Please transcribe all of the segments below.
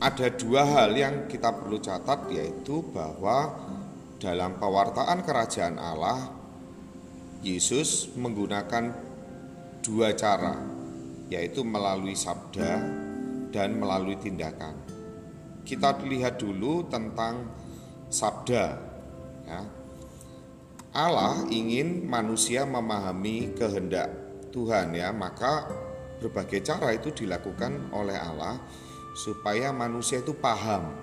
ada dua hal yang kita perlu catat yaitu bahwa dalam pewartaan kerajaan Allah Yesus menggunakan dua cara yaitu melalui sabda dan melalui tindakan. Kita lihat dulu tentang sabda ya. Allah ingin manusia memahami kehendak Tuhan ya, maka berbagai cara itu dilakukan oleh Allah supaya manusia itu paham.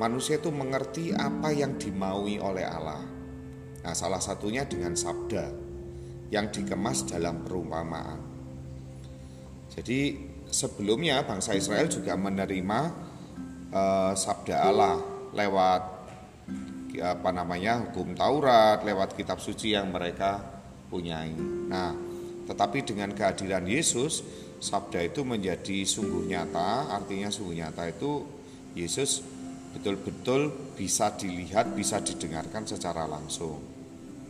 Manusia itu mengerti apa yang dimaui oleh Allah. Nah, salah satunya dengan sabda yang dikemas dalam perumpamaan. Jadi sebelumnya bangsa Israel juga menerima uh, sabda Allah lewat apa namanya hukum Taurat, lewat kitab suci yang mereka punyai. Nah, tetapi dengan kehadiran Yesus, sabda itu menjadi sungguh nyata, artinya sungguh nyata itu Yesus betul-betul bisa dilihat, bisa didengarkan secara langsung.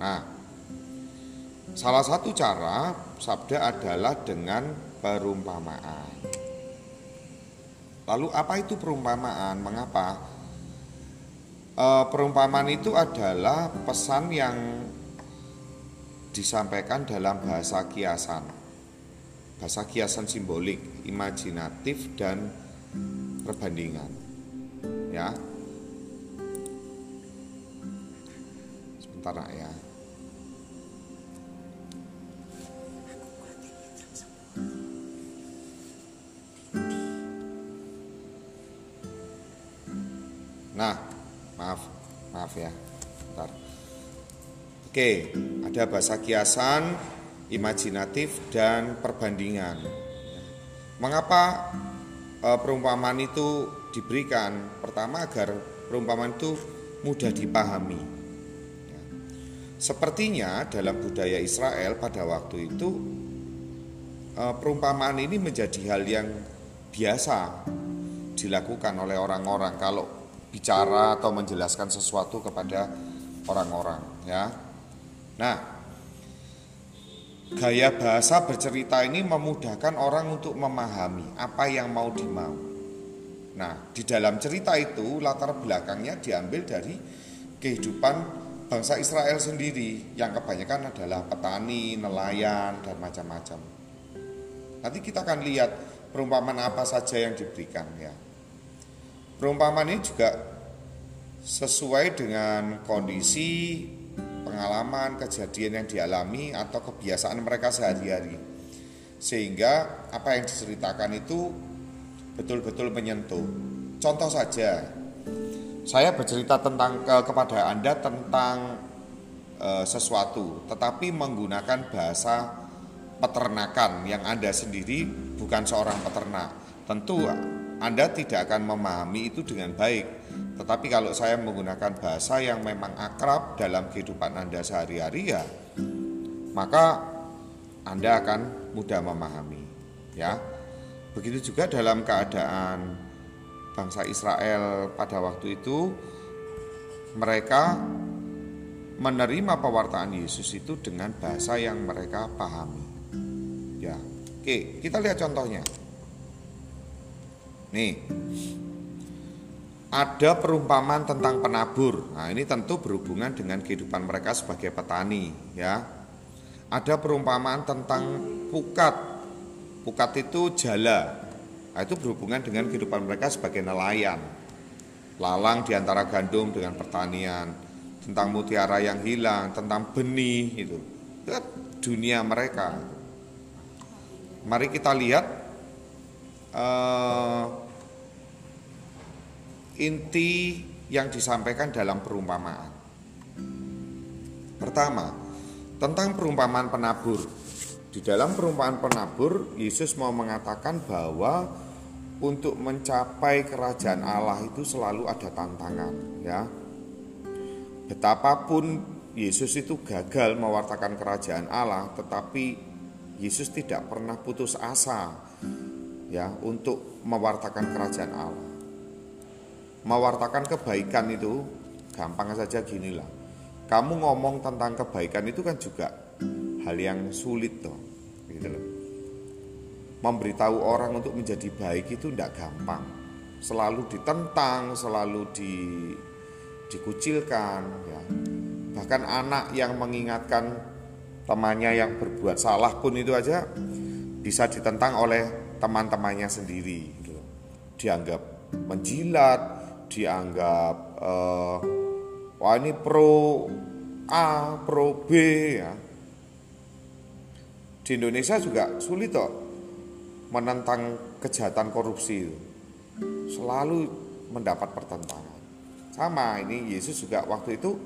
Nah, salah satu cara sabda adalah dengan perumpamaan. Lalu apa itu perumpamaan? Mengapa? E, perumpamaan itu adalah pesan yang disampaikan dalam bahasa kiasan bahasa kiasan simbolik, imajinatif dan perbandingan. Ya. Sebentar ya. Nah, maaf, maaf ya. Bentar. Oke, ada bahasa kiasan, imajinatif dan perbandingan. Mengapa e, perumpamaan itu diberikan? Pertama agar perumpamaan itu mudah dipahami. Ya. Sepertinya dalam budaya Israel pada waktu itu e, perumpamaan ini menjadi hal yang biasa dilakukan oleh orang-orang kalau bicara atau menjelaskan sesuatu kepada orang-orang ya. Nah, Gaya bahasa bercerita ini memudahkan orang untuk memahami apa yang mau dimau. Nah, di dalam cerita itu latar belakangnya diambil dari kehidupan bangsa Israel sendiri yang kebanyakan adalah petani, nelayan, dan macam-macam. Nanti kita akan lihat perumpamaan apa saja yang diberikan ya. Perumpamaan ini juga sesuai dengan kondisi pengalaman, kejadian yang dialami atau kebiasaan mereka sehari-hari. Sehingga apa yang diceritakan itu betul-betul menyentuh. Contoh saja, saya bercerita tentang ke, kepada Anda tentang e, sesuatu, tetapi menggunakan bahasa peternakan yang Anda sendiri bukan seorang peternak. Tentu Anda tidak akan memahami itu dengan baik tetapi kalau saya menggunakan bahasa yang memang akrab dalam kehidupan Anda sehari-hari ya, maka Anda akan mudah memahami. Ya, begitu juga dalam keadaan bangsa Israel pada waktu itu, mereka menerima pewartaan Yesus itu dengan bahasa yang mereka pahami. Ya, oke, kita lihat contohnya. Nih, ada perumpamaan tentang penabur. Nah, ini tentu berhubungan dengan kehidupan mereka sebagai petani, ya. Ada perumpamaan tentang pukat. Pukat itu jala. Nah, itu berhubungan dengan kehidupan mereka sebagai nelayan. Lalang di antara gandum dengan pertanian, tentang mutiara yang hilang, tentang benih itu. Itu dunia mereka. Mari kita lihat uh, inti yang disampaikan dalam perumpamaan. Pertama, tentang perumpamaan penabur. Di dalam perumpamaan penabur, Yesus mau mengatakan bahwa untuk mencapai kerajaan Allah itu selalu ada tantangan, ya. Betapapun Yesus itu gagal mewartakan kerajaan Allah, tetapi Yesus tidak pernah putus asa ya untuk mewartakan kerajaan Allah mewartakan kebaikan itu gampang saja gini lah. Kamu ngomong tentang kebaikan itu kan juga hal yang sulit toh, gitu loh. Memberitahu orang untuk menjadi baik itu tidak gampang. selalu ditentang, selalu di dikucilkan ya. Bahkan anak yang mengingatkan temannya yang berbuat salah pun itu aja bisa ditentang oleh teman-temannya sendiri gitu. Dianggap menjilat, dianggap uh, wah ini pro A, pro B ya. Di Indonesia juga sulit kok menentang kejahatan korupsi itu. Selalu mendapat pertentangan. Sama ini Yesus juga waktu itu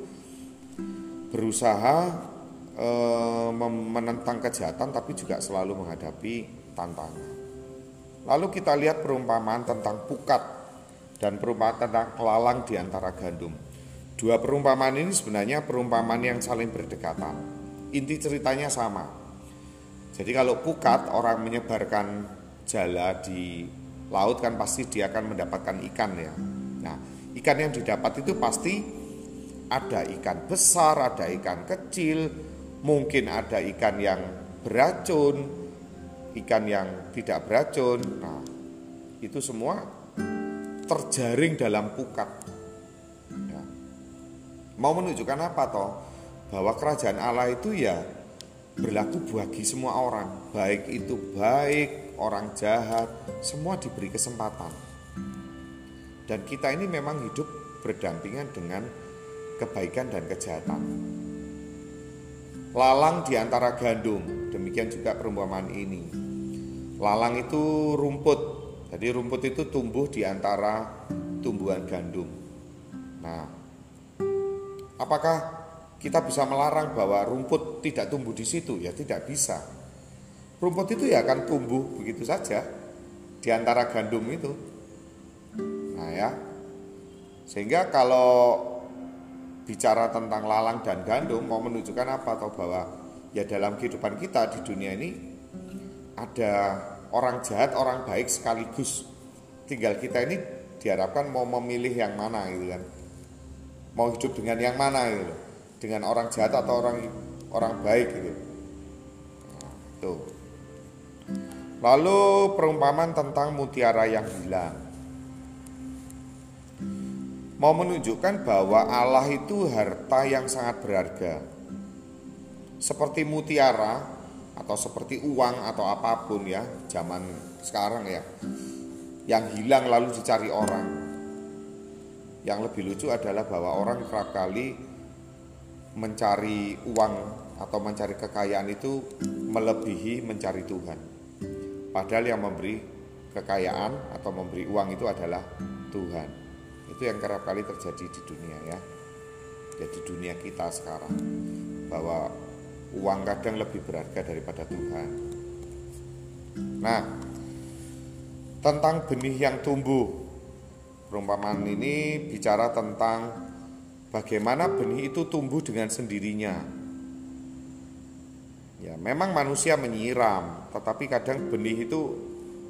berusaha e, menentang kejahatan tapi juga selalu menghadapi tantangan. Lalu kita lihat perumpamaan tentang pukat dan perumpamaan tentang kelalang di antara gandum. Dua perumpamaan ini sebenarnya perumpamaan yang saling berdekatan. Inti ceritanya sama. Jadi kalau pukat orang menyebarkan jala di laut kan pasti dia akan mendapatkan ikan ya. Nah, ikan yang didapat itu pasti ada ikan besar, ada ikan kecil, mungkin ada ikan yang beracun, ikan yang tidak beracun. Nah, itu semua terjaring dalam pukat. Ya. Mau menunjukkan apa toh? Bahwa kerajaan Allah itu ya berlaku bagi semua orang, baik itu baik, orang jahat, semua diberi kesempatan. Dan kita ini memang hidup berdampingan dengan kebaikan dan kejahatan. Lalang di antara gandum, demikian juga perumpamaan ini. Lalang itu rumput, jadi rumput itu tumbuh di antara tumbuhan gandum. Nah, apakah kita bisa melarang bahwa rumput tidak tumbuh di situ? Ya tidak bisa. Rumput itu ya akan tumbuh begitu saja di antara gandum itu. Nah ya, sehingga kalau bicara tentang lalang dan gandum mau menunjukkan apa atau bahwa ya dalam kehidupan kita di dunia ini ada orang jahat, orang baik sekaligus. Tinggal kita ini diharapkan mau memilih yang mana gitu kan. Mau hidup dengan yang mana gitu. Dengan orang jahat atau orang orang baik gitu. Tuh. Lalu perumpamaan tentang mutiara yang hilang mau menunjukkan bahwa Allah itu harta yang sangat berharga. Seperti mutiara atau seperti uang atau apa pun ya, zaman sekarang ya. Yang hilang lalu dicari orang. Yang lebih lucu adalah bahwa orang kerap kali mencari uang atau mencari kekayaan itu melebihi mencari Tuhan. Padahal yang memberi kekayaan atau memberi uang itu adalah Tuhan. Itu yang kerap kali terjadi di dunia ya. Jadi dunia kita sekarang bahwa uang kadang lebih berharga daripada Tuhan. Nah, tentang benih yang tumbuh. Perumpamaan ini bicara tentang bagaimana benih itu tumbuh dengan sendirinya. Ya, memang manusia menyiram, tetapi kadang benih itu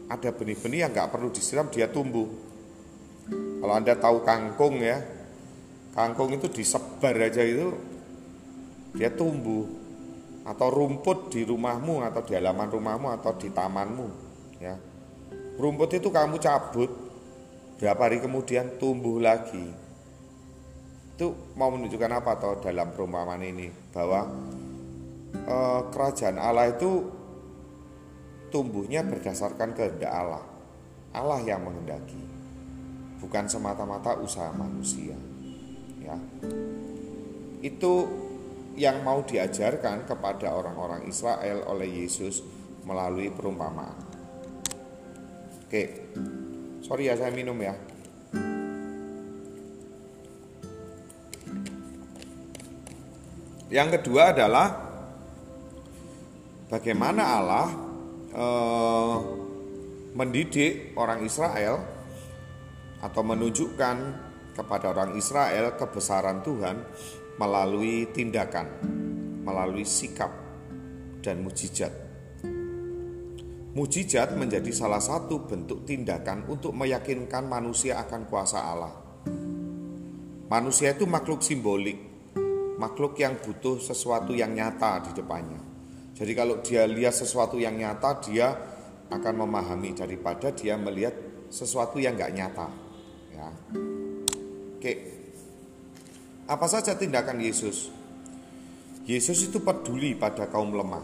ada benih-benih yang nggak perlu disiram dia tumbuh. Kalau Anda tahu kangkung ya, kangkung itu disebar aja itu dia tumbuh atau rumput di rumahmu atau di halaman rumahmu atau di tamanmu ya. Rumput itu kamu cabut berapa hari kemudian tumbuh lagi. Itu mau menunjukkan apa atau dalam perumpamaan ini bahwa eh, kerajaan Allah itu tumbuhnya berdasarkan kehendak Allah. Allah yang menghendaki bukan semata-mata usaha manusia. Ya. Itu yang mau diajarkan kepada orang-orang Israel oleh Yesus melalui perumpamaan. Oke. Sorry ya saya minum ya. Yang kedua adalah bagaimana Allah eh, mendidik orang Israel atau menunjukkan kepada orang Israel kebesaran Tuhan melalui tindakan, melalui sikap dan mujizat. Mujizat menjadi salah satu bentuk tindakan untuk meyakinkan manusia akan kuasa Allah. Manusia itu makhluk simbolik, makhluk yang butuh sesuatu yang nyata di depannya. Jadi kalau dia lihat sesuatu yang nyata, dia akan memahami daripada dia melihat sesuatu yang nggak nyata. Ya. Oke, apa saja tindakan Yesus? Yesus itu peduli pada kaum lemah,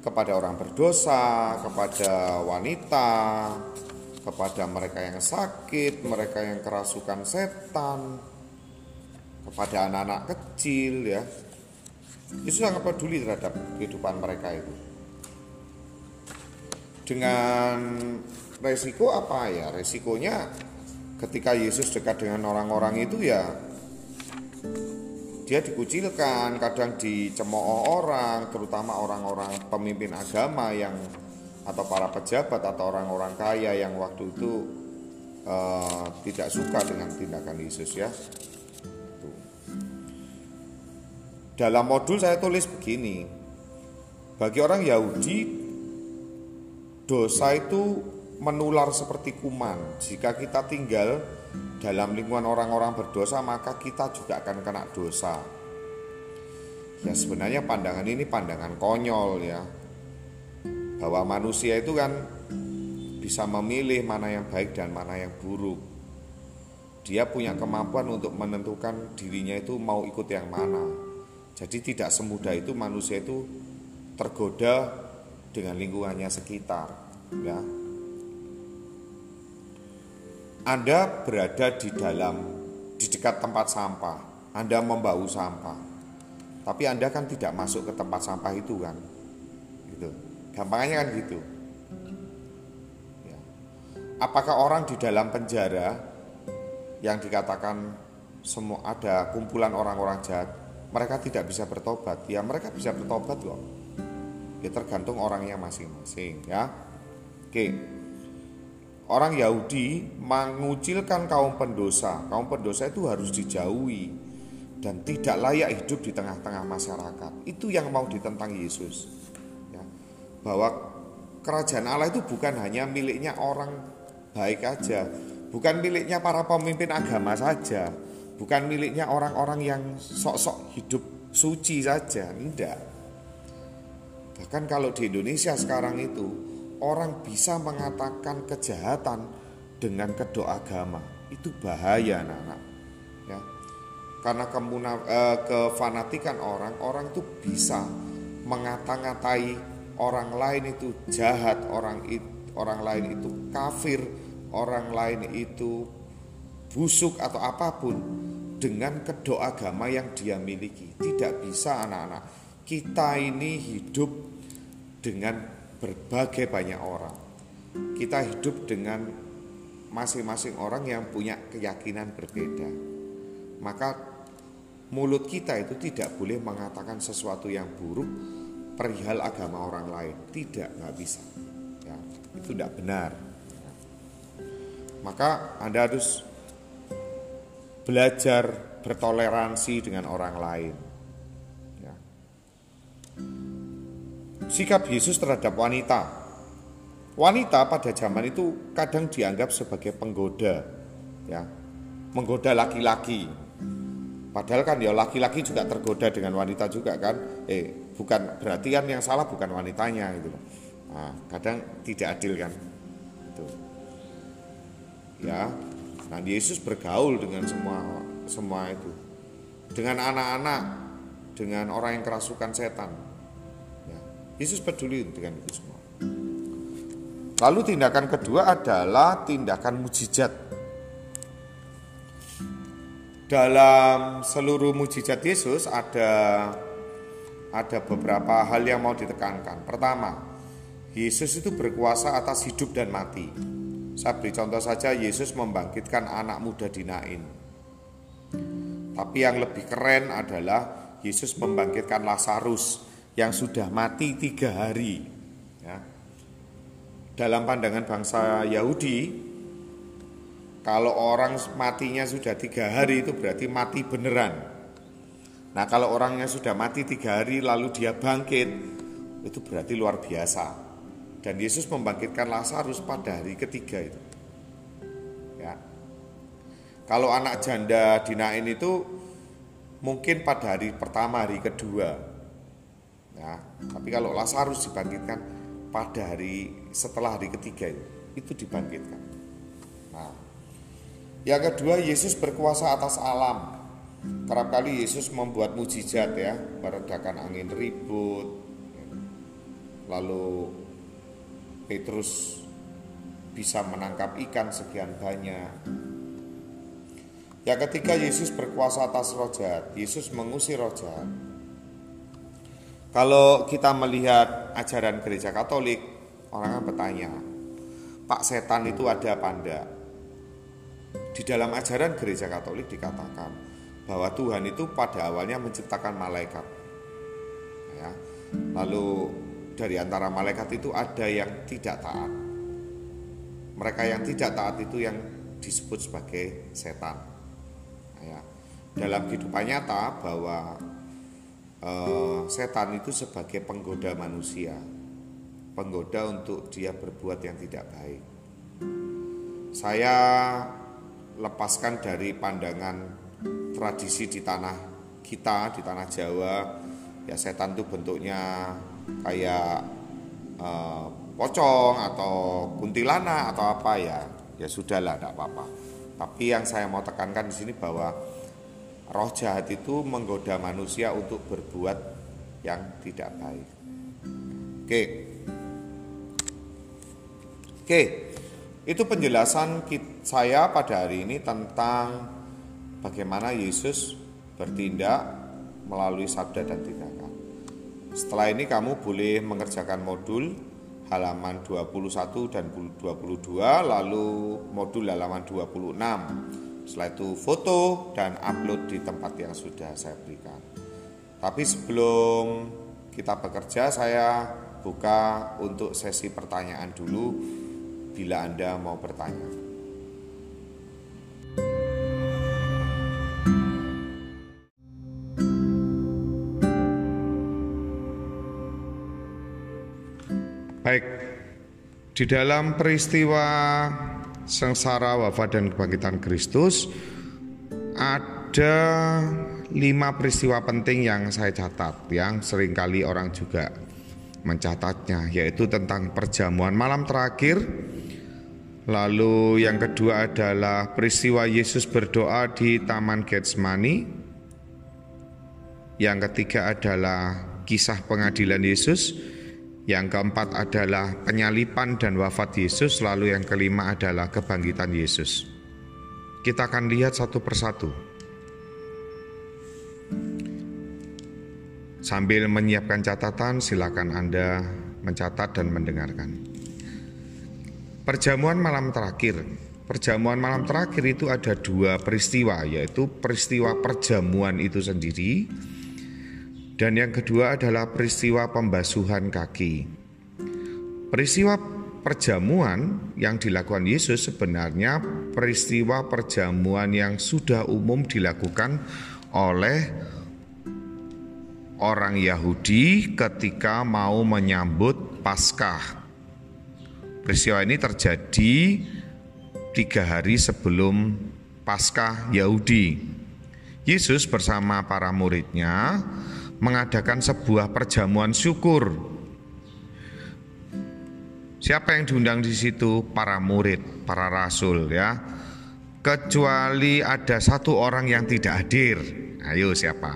kepada orang berdosa, kepada wanita, kepada mereka yang sakit, mereka yang kerasukan setan, kepada anak-anak kecil ya. Yesus sangat peduli terhadap kehidupan mereka itu. Dengan resiko apa ya? Resikonya ketika Yesus dekat dengan orang-orang itu ya dia dikucilkan, kadang dicemooh orang, terutama orang-orang pemimpin agama yang atau para pejabat atau orang-orang kaya yang waktu itu uh, tidak suka dengan tindakan Yesus ya. Dalam modul saya tulis begini, bagi orang Yahudi dosa itu menular seperti kuman. Jika kita tinggal dalam lingkungan orang-orang berdosa, maka kita juga akan kena dosa. Ya sebenarnya pandangan ini pandangan konyol ya bahwa manusia itu kan bisa memilih mana yang baik dan mana yang buruk. Dia punya kemampuan untuk menentukan dirinya itu mau ikut yang mana. Jadi tidak semudah itu manusia itu tergoda dengan lingkungannya sekitar, ya. Anda berada di dalam di dekat tempat sampah, Anda membau sampah. Tapi Anda kan tidak masuk ke tempat sampah itu kan. Gitu. Gampangnya kan gitu. Ya. Apakah orang di dalam penjara yang dikatakan semua ada kumpulan orang-orang jahat, mereka tidak bisa bertobat? Ya mereka bisa bertobat loh. Ya tergantung orangnya masing-masing ya. Oke. Orang Yahudi mengucilkan kaum pendosa. Kaum pendosa itu harus dijauhi dan tidak layak hidup di tengah-tengah masyarakat. Itu yang mau ditentang Yesus bahwa kerajaan Allah itu bukan hanya miliknya orang baik aja, bukan miliknya para pemimpin agama saja, bukan miliknya orang-orang yang sok-sok hidup suci saja, tidak. Bahkan kalau di Indonesia sekarang itu orang bisa mengatakan kejahatan dengan kedok agama itu bahaya anak-anak ya karena kemuna, eh, kefanatikan orang orang itu bisa mengata-ngatai orang lain itu jahat, orang itu, orang lain itu kafir, orang lain itu busuk atau apa pun dengan kedok agama yang dia miliki. Tidak bisa anak-anak. Kita ini hidup dengan berbagai banyak orang. Kita hidup dengan masing-masing orang yang punya keyakinan berbeda. Maka mulut kita itu tidak boleh mengatakan sesuatu yang buruk perihal agama orang lain. Tidak, nggak bisa. Ya, itu tidak benar. Maka Anda harus belajar bertoleransi dengan orang lain. Sikap Yesus terhadap wanita. Wanita pada zaman itu kadang dianggap sebagai penggoda, ya, menggoda laki-laki. Padahal kan ya laki-laki juga tergoda dengan wanita juga kan. Eh, bukan berarti kan yang salah bukan wanitanya gitu nah, kadang tidak adil kan. Itu ya. Nah Yesus bergaul dengan semua semua itu. Dengan anak-anak dengan orang yang kerasukan setan Yesus peduli dengan itu semua lalu tindakan kedua adalah tindakan mujizat dalam seluruh mujizat Yesus ada ada beberapa hal yang mau ditekankan. Pertama, Yesus itu berkuasa atas hidup dan mati. Saya beri contoh saja, Yesus membangkitkan anak muda di Nain. Tapi yang lebih keren adalah Yesus membangkitkan Lazarus yang sudah mati tiga hari. Ya. Dalam pandangan bangsa Yahudi, kalau orang matinya sudah tiga hari itu berarti mati beneran. Nah kalau orangnya sudah mati tiga hari lalu dia bangkit itu berarti luar biasa. Dan Yesus membangkitkan Lazarus pada hari ketiga itu. Ya. Kalau anak janda dinain itu mungkin pada hari pertama, hari kedua. Ya. Tapi kalau Lazarus dibangkitkan pada hari setelah hari ketiga itu, itu dibangkitkan. Yang kedua, Yesus berkuasa atas alam. Kerap kali Yesus membuat mujizat ya, meredakan angin ribut. Lalu Petrus bisa menangkap ikan sekian banyak. Yang ketiga, Yesus berkuasa atas roh jahat. Yesus mengusir roh jahat. Kalau kita melihat ajaran gereja Katolik, orang akan bertanya, Pak setan itu ada apa enggak? Di dalam ajaran gereja Katolik dikatakan bahwa Tuhan itu pada awalnya menciptakan malaikat. Ya. Lalu dari antara malaikat itu ada yang tidak taat. Mereka yang tidak taat itu yang disebut sebagai setan. Ya. Dalam kehidupan nyata bahwa eh, setan itu sebagai penggoda manusia, penggoda untuk dia berbuat yang tidak baik. Saya lepaskan dari pandangan tradisi di tanah kita di tanah Jawa. Ya setan itu bentuknya kayak uh, pocong atau kuntilanak atau apa ya. Ya sudahlah tidak apa-apa. Tapi yang saya mau tekankan di sini bahwa roh jahat itu menggoda manusia untuk berbuat yang tidak baik oke oke itu penjelasan saya pada hari ini tentang bagaimana Yesus bertindak melalui sabda dan tindakan. Setelah ini kamu boleh mengerjakan modul halaman 21 dan 22 lalu modul halaman 26. Setelah itu foto dan upload di tempat yang sudah saya berikan. Tapi sebelum kita bekerja saya buka untuk sesi pertanyaan dulu bila Anda mau bertanya. Baik, di dalam peristiwa sengsara wafat dan kebangkitan Kristus ada lima peristiwa penting yang saya catat yang sering kali orang juga mencatatnya yaitu tentang perjamuan malam terakhir. Lalu yang kedua adalah peristiwa Yesus berdoa di Taman Getsemani. Yang ketiga adalah kisah pengadilan Yesus yang keempat adalah penyalipan dan wafat Yesus, lalu yang kelima adalah kebangkitan Yesus. Kita akan lihat satu persatu. Sambil menyiapkan catatan, silakan Anda mencatat dan mendengarkan. Perjamuan malam terakhir. Perjamuan malam terakhir itu ada dua peristiwa, yaitu peristiwa perjamuan itu sendiri dan yang kedua adalah peristiwa pembasuhan kaki. Peristiwa perjamuan yang dilakukan Yesus sebenarnya peristiwa perjamuan yang sudah umum dilakukan oleh orang Yahudi ketika mau menyambut Paskah. Peristiwa ini terjadi tiga hari sebelum Paskah Yahudi. Yesus bersama para muridnya mengadakan sebuah perjamuan syukur. Siapa yang diundang di situ? Para murid, para rasul ya. Kecuali ada satu orang yang tidak hadir. Ayo siapa?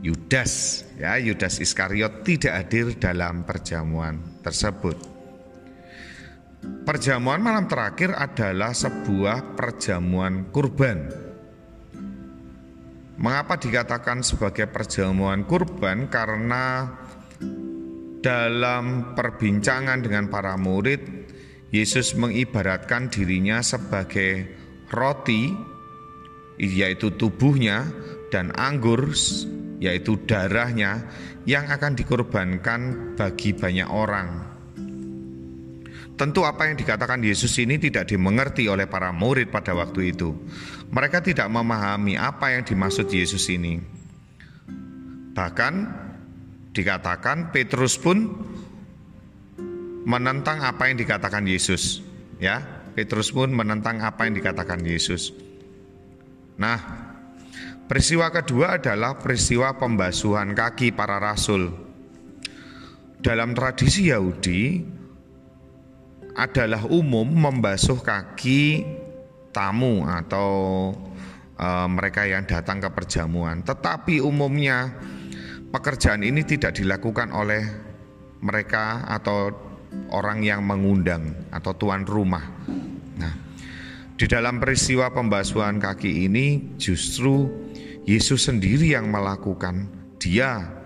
Yudas ya, Yudas Iskariot tidak hadir dalam perjamuan tersebut. Perjamuan malam terakhir adalah sebuah perjamuan kurban Mengapa dikatakan sebagai perjamuan kurban? Karena dalam perbincangan dengan para murid, Yesus mengibaratkan dirinya sebagai roti, yaitu tubuhnya, dan anggur, yaitu darahnya, yang akan dikorbankan bagi banyak orang. Tentu apa yang dikatakan Yesus ini tidak dimengerti oleh para murid pada waktu itu. Mereka tidak memahami apa yang dimaksud Yesus ini. Bahkan dikatakan Petrus pun menentang apa yang dikatakan Yesus. Ya, Petrus pun menentang apa yang dikatakan Yesus. Nah, peristiwa kedua adalah peristiwa pembasuhan kaki para rasul. Dalam tradisi Yahudi, adalah umum membasuh kaki tamu atau uh, mereka yang datang ke perjamuan. Tetapi umumnya pekerjaan ini tidak dilakukan oleh mereka atau orang yang mengundang atau tuan rumah. Nah, di dalam peristiwa pembasuhan kaki ini justru Yesus sendiri yang melakukan. Dia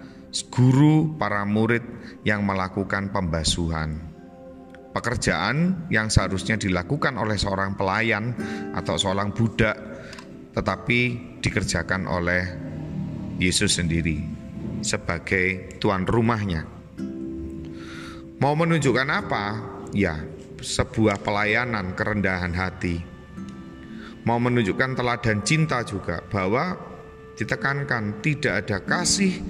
guru para murid yang melakukan pembasuhan. Pekerjaan yang seharusnya dilakukan oleh seorang pelayan atau seorang budak tetapi dikerjakan oleh Yesus sendiri sebagai tuan rumahnya. Mau menunjukkan apa? Ya, sebuah pelayanan kerendahan hati. Mau menunjukkan teladan cinta juga bahwa ditekankan tidak ada kasih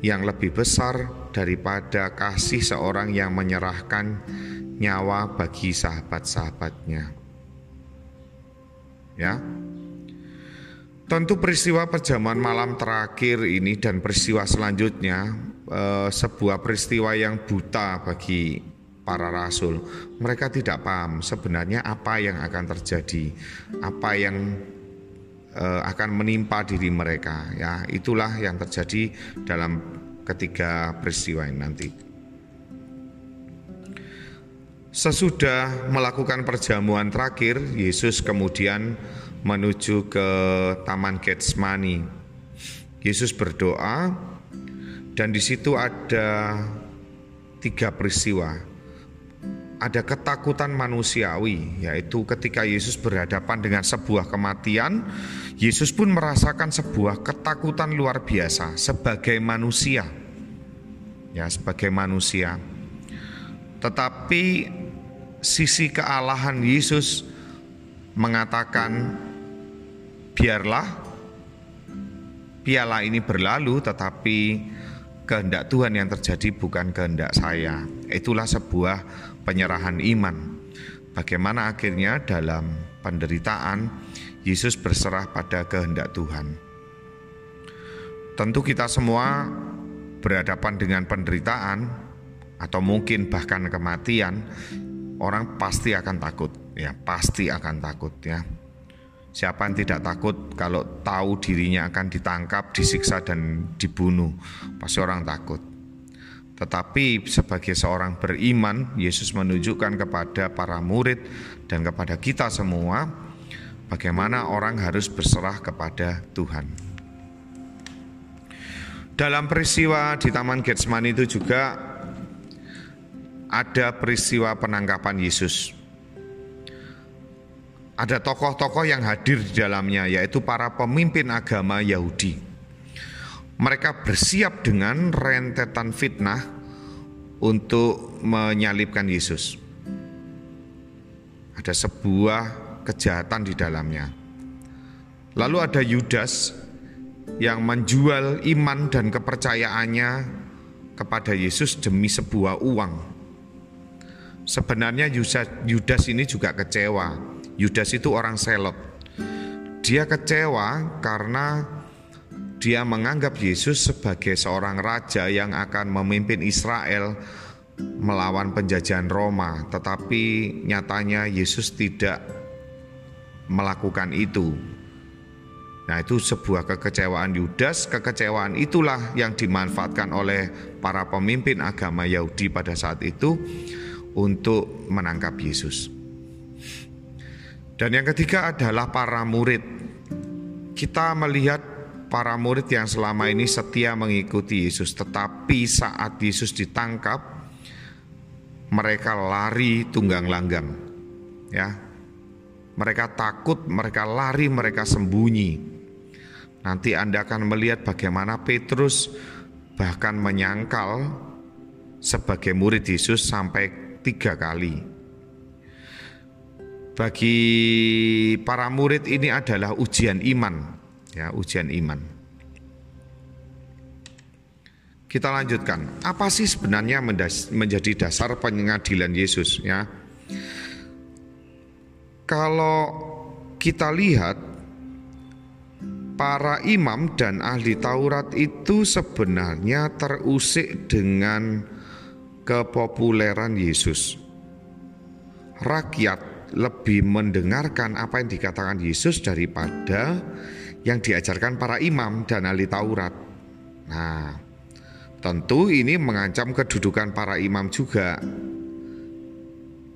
yang lebih besar daripada kasih seorang yang menyerahkan nyawa bagi sahabat-sahabatnya. Ya, Tentu peristiwa perjamuan malam terakhir ini dan peristiwa selanjutnya eh, sebuah peristiwa yang buta bagi para rasul. Mereka tidak paham sebenarnya apa yang akan terjadi, apa yang eh, akan menimpa diri mereka. Ya, itulah yang terjadi dalam ketiga peristiwa ini nanti. Sesudah melakukan perjamuan terakhir, Yesus kemudian menuju ke Taman Getsemani. Yesus berdoa dan di situ ada tiga peristiwa. Ada ketakutan manusiawi, yaitu ketika Yesus berhadapan dengan sebuah kematian, Yesus pun merasakan sebuah ketakutan luar biasa sebagai manusia. Ya, sebagai manusia. Tetapi sisi kealahan Yesus mengatakan biarlah piala ini berlalu tetapi kehendak Tuhan yang terjadi bukan kehendak saya. Itulah sebuah penyerahan iman. Bagaimana akhirnya dalam penderitaan Yesus berserah pada kehendak Tuhan. Tentu kita semua berhadapan dengan penderitaan atau mungkin bahkan kematian, orang pasti akan takut, ya, pasti akan takut ya. Siapa yang tidak takut kalau tahu dirinya akan ditangkap, disiksa dan dibunuh? Pasti orang takut. Tetapi sebagai seorang beriman, Yesus menunjukkan kepada para murid dan kepada kita semua bagaimana orang harus berserah kepada Tuhan. Dalam peristiwa di Taman Getsemani itu juga ada peristiwa penangkapan Yesus ada tokoh-tokoh yang hadir di dalamnya, yaitu para pemimpin agama Yahudi. Mereka bersiap dengan rentetan fitnah untuk menyalibkan Yesus. Ada sebuah kejahatan di dalamnya. Lalu ada Yudas yang menjual iman dan kepercayaannya kepada Yesus demi sebuah uang. Sebenarnya Yudas ini juga kecewa Yudas itu orang selot. Dia kecewa karena dia menganggap Yesus sebagai seorang raja yang akan memimpin Israel melawan penjajahan Roma, tetapi nyatanya Yesus tidak melakukan itu. Nah, itu sebuah kekecewaan Yudas. Kekecewaan itulah yang dimanfaatkan oleh para pemimpin agama Yahudi pada saat itu untuk menangkap Yesus. Dan yang ketiga adalah para murid. Kita melihat para murid yang selama ini setia mengikuti Yesus, tetapi saat Yesus ditangkap, mereka lari tunggang langgang. Ya. Mereka takut, mereka lari, mereka sembunyi. Nanti Anda akan melihat bagaimana Petrus bahkan menyangkal sebagai murid Yesus sampai tiga kali. Bagi para murid ini adalah ujian iman, ya, ujian iman. Kita lanjutkan. Apa sih sebenarnya menjadi dasar pengadilan Yesus, ya? Kalau kita lihat para imam dan ahli Taurat itu sebenarnya terusik dengan kepopuleran Yesus. Rakyat lebih mendengarkan apa yang dikatakan Yesus daripada yang diajarkan para imam dan ahli Taurat. Nah, tentu ini mengancam kedudukan para imam juga.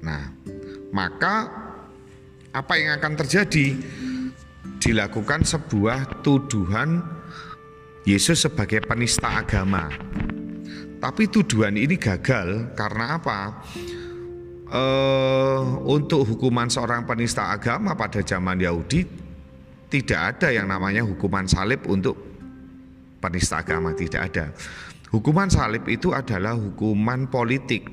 Nah, maka apa yang akan terjadi? Dilakukan sebuah tuduhan Yesus sebagai penista agama. Tapi tuduhan ini gagal karena apa? Uh, untuk hukuman seorang penista agama pada zaman Yahudi tidak ada yang namanya hukuman salib untuk penista agama tidak ada. Hukuman salib itu adalah hukuman politik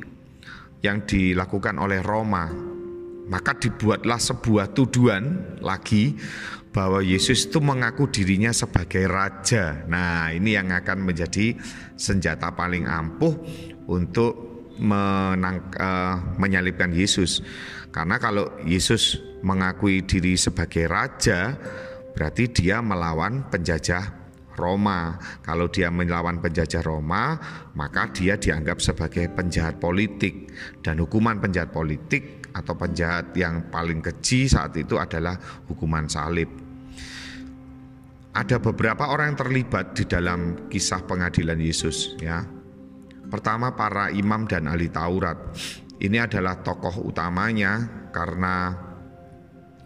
yang dilakukan oleh Roma. Maka dibuatlah sebuah tuduhan lagi bahwa Yesus itu mengaku dirinya sebagai raja. Nah, ini yang akan menjadi senjata paling ampuh untuk menang, uh, menyalibkan Yesus. Karena kalau Yesus mengakui diri sebagai raja, berarti dia melawan penjajah Roma. Kalau dia melawan penjajah Roma, maka dia dianggap sebagai penjahat politik dan hukuman penjahat politik atau penjahat yang paling keji saat itu adalah hukuman salib. Ada beberapa orang yang terlibat di dalam kisah pengadilan Yesus ya. Pertama para imam dan ahli Taurat. Ini adalah tokoh utamanya karena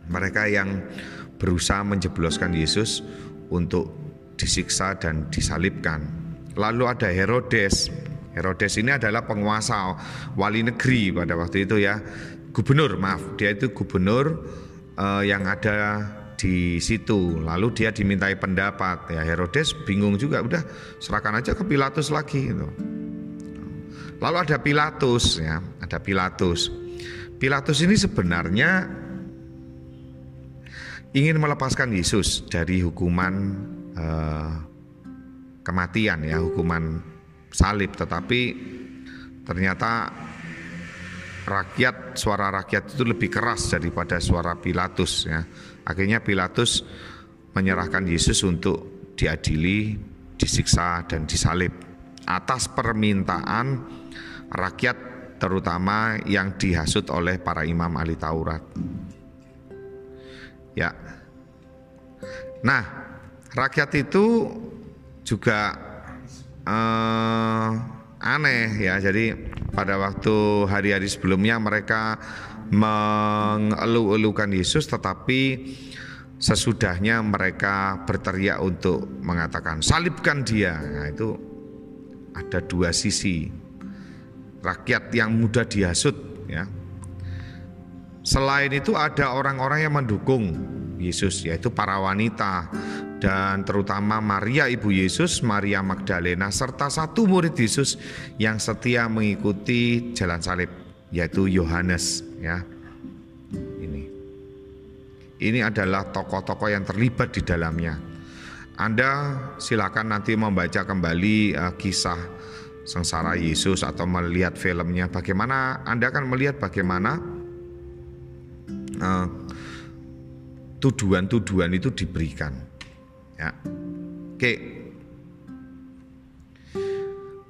mereka yang berusaha menjebloskan Yesus untuk disiksa dan disalibkan. Lalu ada Herodes. Herodes ini adalah penguasa wali negeri pada waktu itu ya gubernur maaf dia itu gubernur uh, yang ada di situ. Lalu dia dimintai pendapat. Ya Herodes bingung juga udah serahkan aja ke Pilatus lagi gitu. lalu ada Pilatus ya ada Pilatus. Pilatus ini sebenarnya ingin melepaskan Yesus dari hukuman uh, kematian ya hukuman salib. Tetapi ternyata rakyat suara rakyat itu lebih keras daripada suara Pilatus ya. Akhirnya Pilatus menyerahkan Yesus untuk diadili, disiksa dan disalib atas permintaan rakyat terutama yang dihasut oleh para imam ahli Taurat. Ya. Nah, rakyat itu juga eh, aneh ya. Jadi pada waktu hari-hari sebelumnya mereka mengeluh-elukan Yesus tetapi sesudahnya mereka berteriak untuk mengatakan salibkan dia. Nah, itu ada dua sisi. Rakyat yang mudah dihasut ya. Selain itu ada orang-orang yang mendukung Yesus yaitu para wanita dan terutama Maria ibu Yesus, Maria Magdalena serta satu murid Yesus yang setia mengikuti jalan salib yaitu Yohanes ya. Ini. Ini adalah tokoh-tokoh yang terlibat di dalamnya. Anda silakan nanti membaca kembali uh, kisah sengsara Yesus atau melihat filmnya bagaimana Anda akan melihat bagaimana uh, tuduhan-tuduhan itu diberikan Ya. Oke.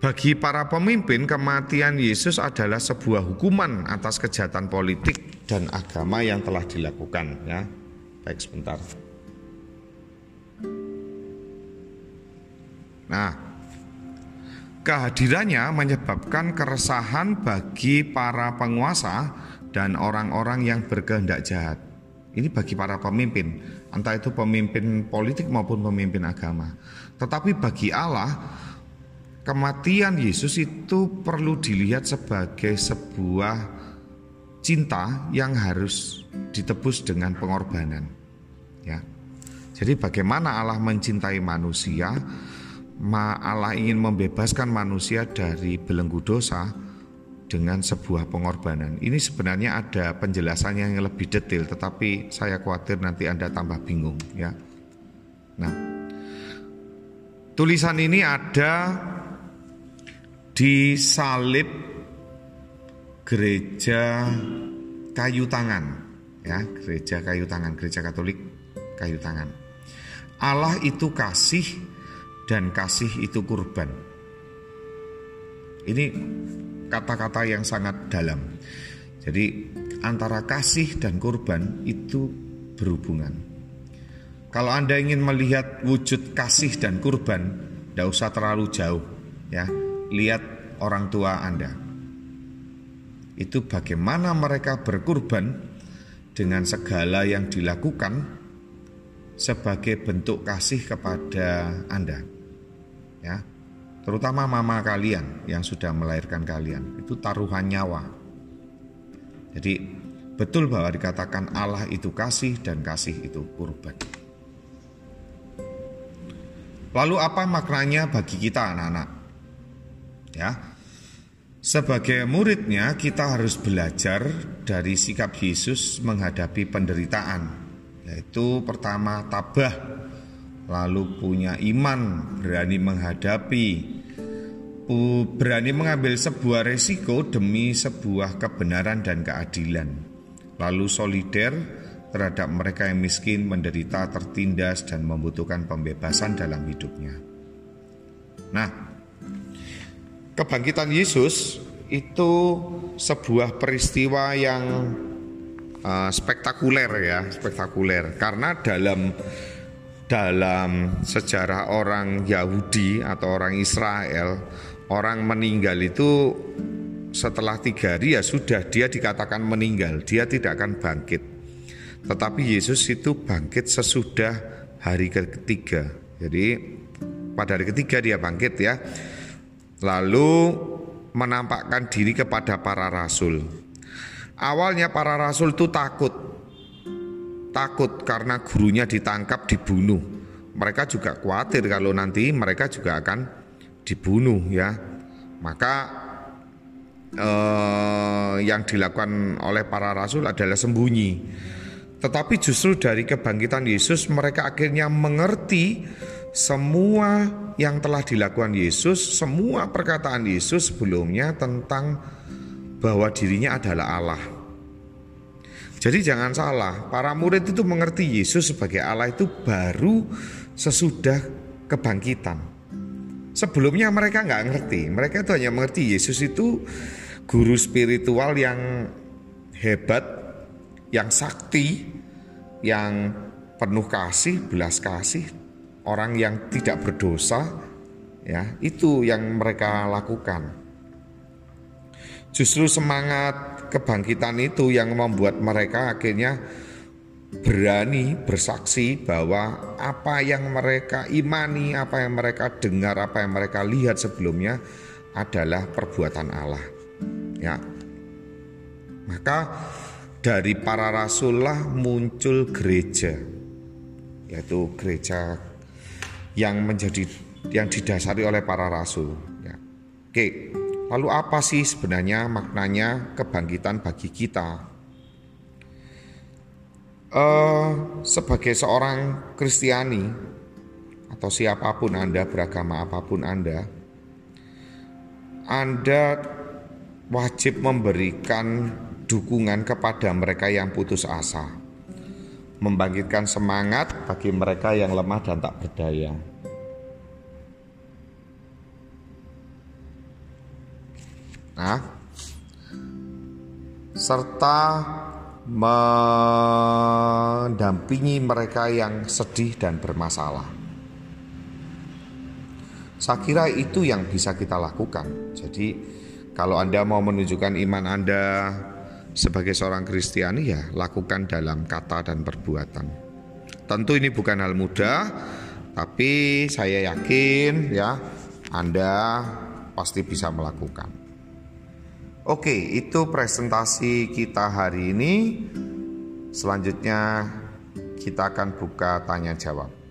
Bagi para pemimpin, kematian Yesus adalah sebuah hukuman atas kejahatan politik dan agama yang telah dilakukan. Ya, baik sebentar. Nah, kehadirannya menyebabkan keresahan bagi para penguasa dan orang-orang yang berkehendak jahat. Ini bagi para pemimpin, entah itu pemimpin politik maupun pemimpin agama. Tetapi bagi Allah, kematian Yesus itu perlu dilihat sebagai sebuah cinta yang harus ditebus dengan pengorbanan. Ya. Jadi bagaimana Allah mencintai manusia, Allah ingin membebaskan manusia dari belenggu dosa, dengan sebuah pengorbanan. Ini sebenarnya ada penjelasannya yang lebih detail, tetapi saya khawatir nanti Anda tambah bingung ya. Nah, tulisan ini ada di salib gereja kayu tangan ya, gereja kayu tangan, gereja Katolik kayu tangan. Allah itu kasih dan kasih itu kurban. Ini kata-kata yang sangat dalam. Jadi antara kasih dan kurban itu berhubungan. Kalau Anda ingin melihat wujud kasih dan kurban, tidak usah terlalu jauh, ya. Lihat orang tua Anda. Itu bagaimana mereka berkurban dengan segala yang dilakukan sebagai bentuk kasih kepada Anda. Terutama mama kalian yang sudah melahirkan kalian, itu taruhan nyawa. Jadi betul bahwa dikatakan Allah itu kasih dan kasih itu kurban. Lalu apa maknanya bagi kita anak-anak? Ya. Sebagai muridnya kita harus belajar dari sikap Yesus menghadapi penderitaan. Yaitu pertama tabah, lalu punya iman, berani menghadapi, berani mengambil sebuah resiko demi sebuah kebenaran dan keadilan, lalu solider terhadap mereka yang miskin, menderita, tertindas, dan membutuhkan pembebasan dalam hidupnya. Nah, kebangkitan Yesus itu sebuah peristiwa yang uh, spektakuler ya, spektakuler karena dalam dalam sejarah orang Yahudi atau orang Israel orang meninggal itu setelah tiga hari ya sudah dia dikatakan meninggal dia tidak akan bangkit. Tetapi Yesus itu bangkit sesudah hari ketiga. Jadi pada hari ketiga dia bangkit ya. Lalu menampakkan diri kepada para rasul. Awalnya para rasul itu takut takut karena gurunya ditangkap dibunuh. Mereka juga khawatir kalau nanti mereka juga akan dibunuh ya. Maka eh, yang dilakukan oleh para rasul adalah sembunyi. Tetapi justru dari kebangkitan Yesus mereka akhirnya mengerti semua yang telah dilakukan Yesus, semua perkataan Yesus sebelumnya tentang bahwa dirinya adalah Allah. Jadi jangan salah, para murid itu mengerti Yesus sebagai Allah itu baru sesudah kebangkitan. Sebelumnya mereka nggak ngerti, mereka itu hanya mengerti Yesus itu guru spiritual yang hebat, yang sakti, yang penuh kasih, belas kasih, orang yang tidak berdosa, ya itu yang mereka lakukan. Justru semangat kebangkitan itu yang membuat mereka akhirnya berani bersaksi bahwa apa yang mereka imani, apa yang mereka dengar, apa yang mereka lihat sebelumnya adalah perbuatan Allah. Ya. Maka dari para rasulullah muncul gereja yaitu gereja yang menjadi yang didasari oleh para rasul ya. Oke. Lalu apa sih sebenarnya maknanya kebangkitan bagi kita? Uh, sebagai seorang Kristiani atau siapa pun Anda beragama apa pun Anda, Anda wajib memberikan dukungan kepada mereka yang putus asa, membangkitkan semangat bagi mereka yang lemah dan tak berdaya. Nah, serta mendampingi mereka yang sedih dan bermasalah. Saya kira itu yang bisa kita lakukan. Jadi, kalau Anda mau menunjukkan iman Anda sebagai seorang Kristiani, ya lakukan dalam kata dan perbuatan. Tentu ini bukan hal mudah, tapi saya yakin ya Anda pasti bisa melakukan. Oke, itu presentasi kita hari ini. Selanjutnya kita akan buka tanya jawab.